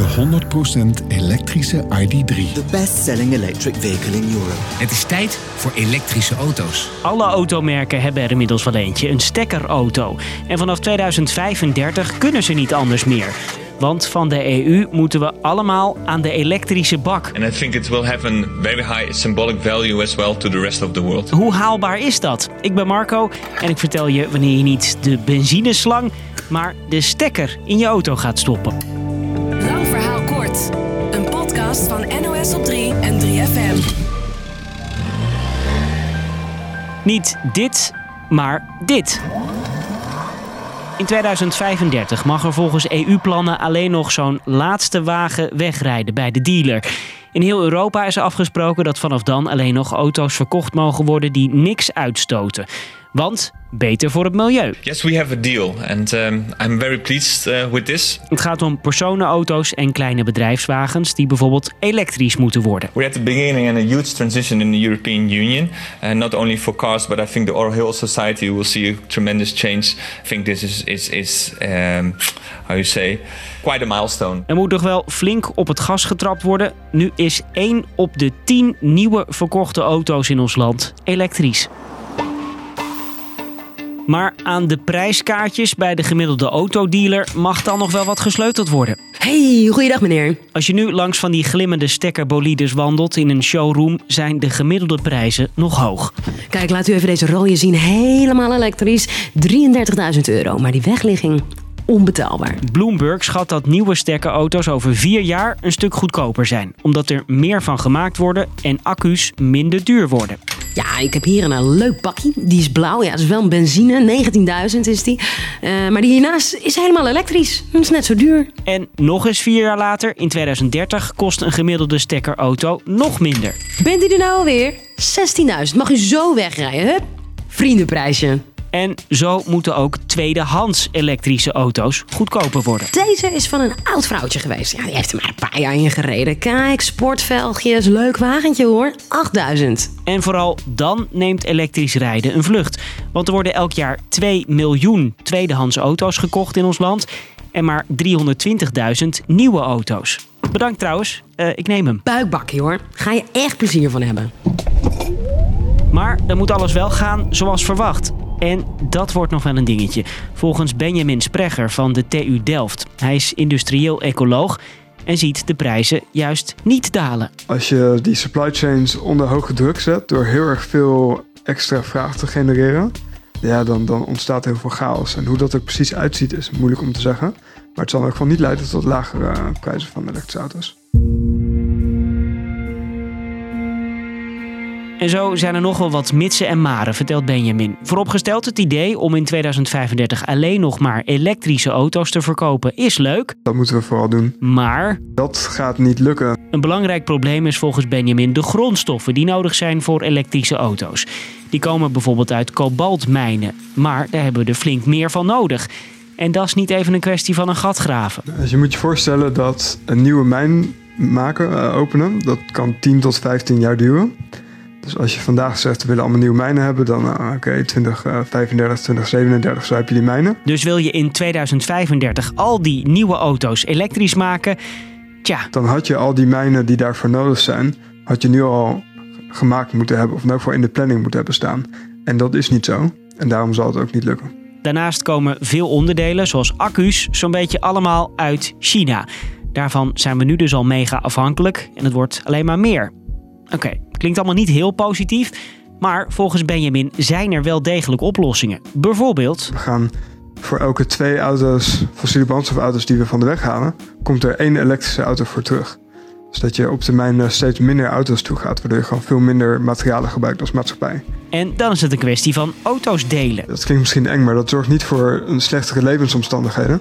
De 100% elektrische ID3. The best-selling electric vehicle in Europe. Het is tijd voor elektrische auto's. Alle automerken hebben er inmiddels wel eentje, een stekkerauto. En vanaf 2035 kunnen ze niet anders meer. Want van de EU moeten we allemaal aan de elektrische bak. And I think it will have a very high symbolic value as well to the rest of the world. Hoe haalbaar is dat? Ik ben Marco en ik vertel je wanneer je niet de benzineslang, maar de stekker in je auto gaat stoppen. Een podcast van NOS op 3 en 3FM. Niet dit, maar dit. In 2035 mag er volgens EU-plannen alleen nog zo'n laatste wagen wegrijden bij de dealer. In heel Europa is er afgesproken dat vanaf dan alleen nog auto's verkocht mogen worden die niks uitstoten. Want beter voor het milieu. Yes, we have a deal, and um, I'm very pleased uh, with this. Het gaat om personenauto's en kleine bedrijfswagens die bijvoorbeeld elektrisch moeten worden. We're at the beginning and a huge transition in the European Union, and not only for cars, but I think the whole society will see a tremendous change. I think this is is is um, how you say quite a milestone. Er moet nog wel flink op het gas getrapt worden. Nu is 1 op de 10 nieuwe verkochte auto's in ons land elektrisch. Maar aan de prijskaartjes bij de gemiddelde autodealer mag dan nog wel wat gesleuteld worden. Hey, goeiedag meneer. Als je nu langs van die glimmende stekkerbolides wandelt in een showroom, zijn de gemiddelde prijzen nog hoog. Kijk, laat u even deze rode zien. Helemaal elektrisch. 33.000 euro. Maar die wegligging, onbetaalbaar. Bloomberg schat dat nieuwe stekkerauto's over vier jaar een stuk goedkoper zijn. Omdat er meer van gemaakt worden en accu's minder duur worden. Ja, ik heb hier een leuk pakje. Die is blauw. Ja, dat is wel een benzine. 19.000 is die. Eh, maar die hiernaast is helemaal elektrisch. Dat is net zo duur. En nog eens vier jaar later, in 2030, kost een gemiddelde stekkerauto nog minder. Bent u er nou alweer? 16.000. Mag u zo wegrijden, hup. Vriendenprijsje. En zo moeten ook tweedehands elektrische auto's goedkoper worden. Deze is van een oud vrouwtje geweest. Ja, die heeft er maar een paar jaar in gereden. Kijk, sportvelgjes, leuk wagentje hoor. 8000. En vooral dan neemt elektrisch rijden een vlucht. Want er worden elk jaar 2 miljoen tweedehands auto's gekocht in ons land. En maar 320.000 nieuwe auto's. Bedankt trouwens, Eh, ik neem hem. Buikbakje hoor. Ga je echt plezier van hebben. Maar dan moet alles wel gaan zoals verwacht. En dat wordt nog wel een dingetje. Volgens Benjamin Sprecher van de TU Delft. Hij is industrieel ecoloog en ziet de prijzen juist niet dalen. Als je die supply chains onder hoge druk zet door heel erg veel extra vraag te genereren, ja, dan, dan ontstaat heel veel chaos. En hoe dat er precies uitziet is moeilijk om te zeggen. Maar het zal ieder geval niet leiden tot lagere eh, prijzen van elektrische auto's. En zo zijn er nog wel wat mitsen en maren, vertelt Benjamin. Vooropgesteld het idee om in 2035 alleen nog maar elektrische auto's te verkopen is leuk. Dat moeten we vooral doen. Maar Dat gaat niet lukken. een belangrijk probleem is volgens Benjamin de grondstoffen die nodig zijn voor elektrische auto's. Die komen bijvoorbeeld uit kobaltmijnen, maar daar hebben we er flink meer van nodig. En dat is niet even een kwestie van een gat graven. Dus je moet je voorstellen dat een nieuwe mijn maken, eh, openen, dat kan 10 tot 15 jaar duren. Dus als je vandaag zegt we willen allemaal nieuwe mijnen hebben, dan eh, oké, 2035, 2037 zo heb je die mijnen. Dus wil je in 2035 al die nieuwe auto's elektrisch maken? Tja, Dan had je al die mijnen die daarvoor nodig zijn, had je nu al gemaakt moeten hebben, of in elk geval in de planning moeten hebben staan. En dat is niet zo. En daarom zal het ook niet lukken. Daarnaast komen veel onderdelen, zoals accu's, zo'n beetje allemaal uit China. Daarvan zijn we nu dus al mega afhankelijk en het wordt alleen maar meer. Oké, klinkt allemaal niet heel positief, maar volgens Benjamin zijn er wel degelijk oplossingen. Bijvoorbeeld, We gaan voor elke twee auto's, fossiele brandstofauto's die we van de weg halen, komt er één elektrische auto voor terug. Dus dat je op termijn eh, steeds minder auto's toe gaat, waardoor je gewoon veel minder materialen gebruikt als maatschappij. en dan is het een kwestie van auto's delen. Dat klinkt misschien eng, maar dat zorgt niet voor een slechtere levensomstandigheden.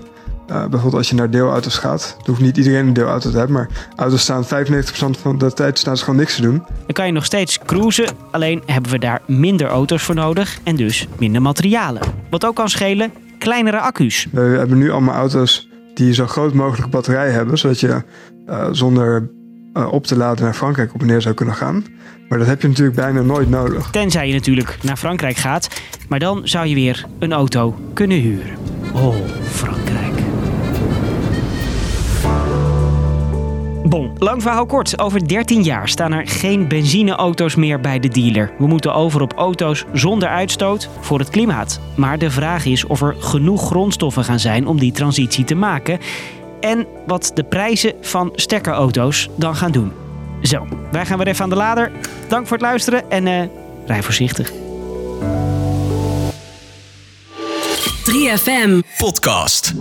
Eh, bijvoorbeeld als je naar deelauto's gaat. Er hoeft niet iedereen een deelauto te hebben, maar auto's staan 95% van de tijd staan ze gewoon niks te doen. Dan kan je nog steeds cruisen, alleen hebben we daar minder auto's voor nodig en dus minder materialen. Wat ook kan schelen, kleinere accu's. We hebben nu allemaal auto's die zo groot mogelijk batterij hebben, zodat je eh, zonder eh, op te laden naar Frankrijk op en neer zou kunnen gaan. Maar dat heb je natuurlijk bijna nooit nodig. Tenzij je natuurlijk naar Frankrijk gaat, maar dan zou je weer een auto kunnen huren. Oh, Frankrijk. Bon, lang verhaal kort. Over 13 jaar staan er geen benzineauto's meer bij de dealer. We moeten over op auto's zonder uitstoot voor het klimaat. Maar de vraag is of er genoeg grondstoffen gaan zijn om die transitie te maken. En wat de prijzen van stekkerauto's dan gaan doen. Zo, wij gaan weer even aan de lader. Dank voor het luisteren en eh rij voorzichtig. 3FM. podcast.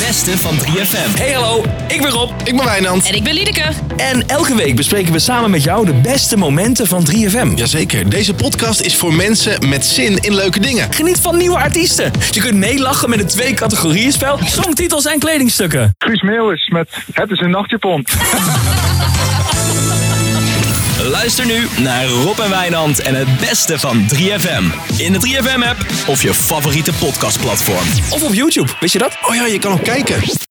Het beste van 3FM. Hey hallo, ik ben Rob. Ik ben Wijnand. En ik ben Liedeke. En elke week bespreken we samen met jou de beste momenten van 3FM. Jazeker, deze podcast is voor mensen met zin in leuke dingen. Geniet van nieuwe artiesten. Je kunt meelachen met een twee categorieën spel, songtitels en kledingstukken. Guus Meeuwis met Het is een nachtjapon. Luister nu naar Rob en Wijnand en het beste van 3FM. In de 3FM app of je favoriete podcastplatform. Of op YouTube, wist je dat? Oh ja, je kan ook kijken.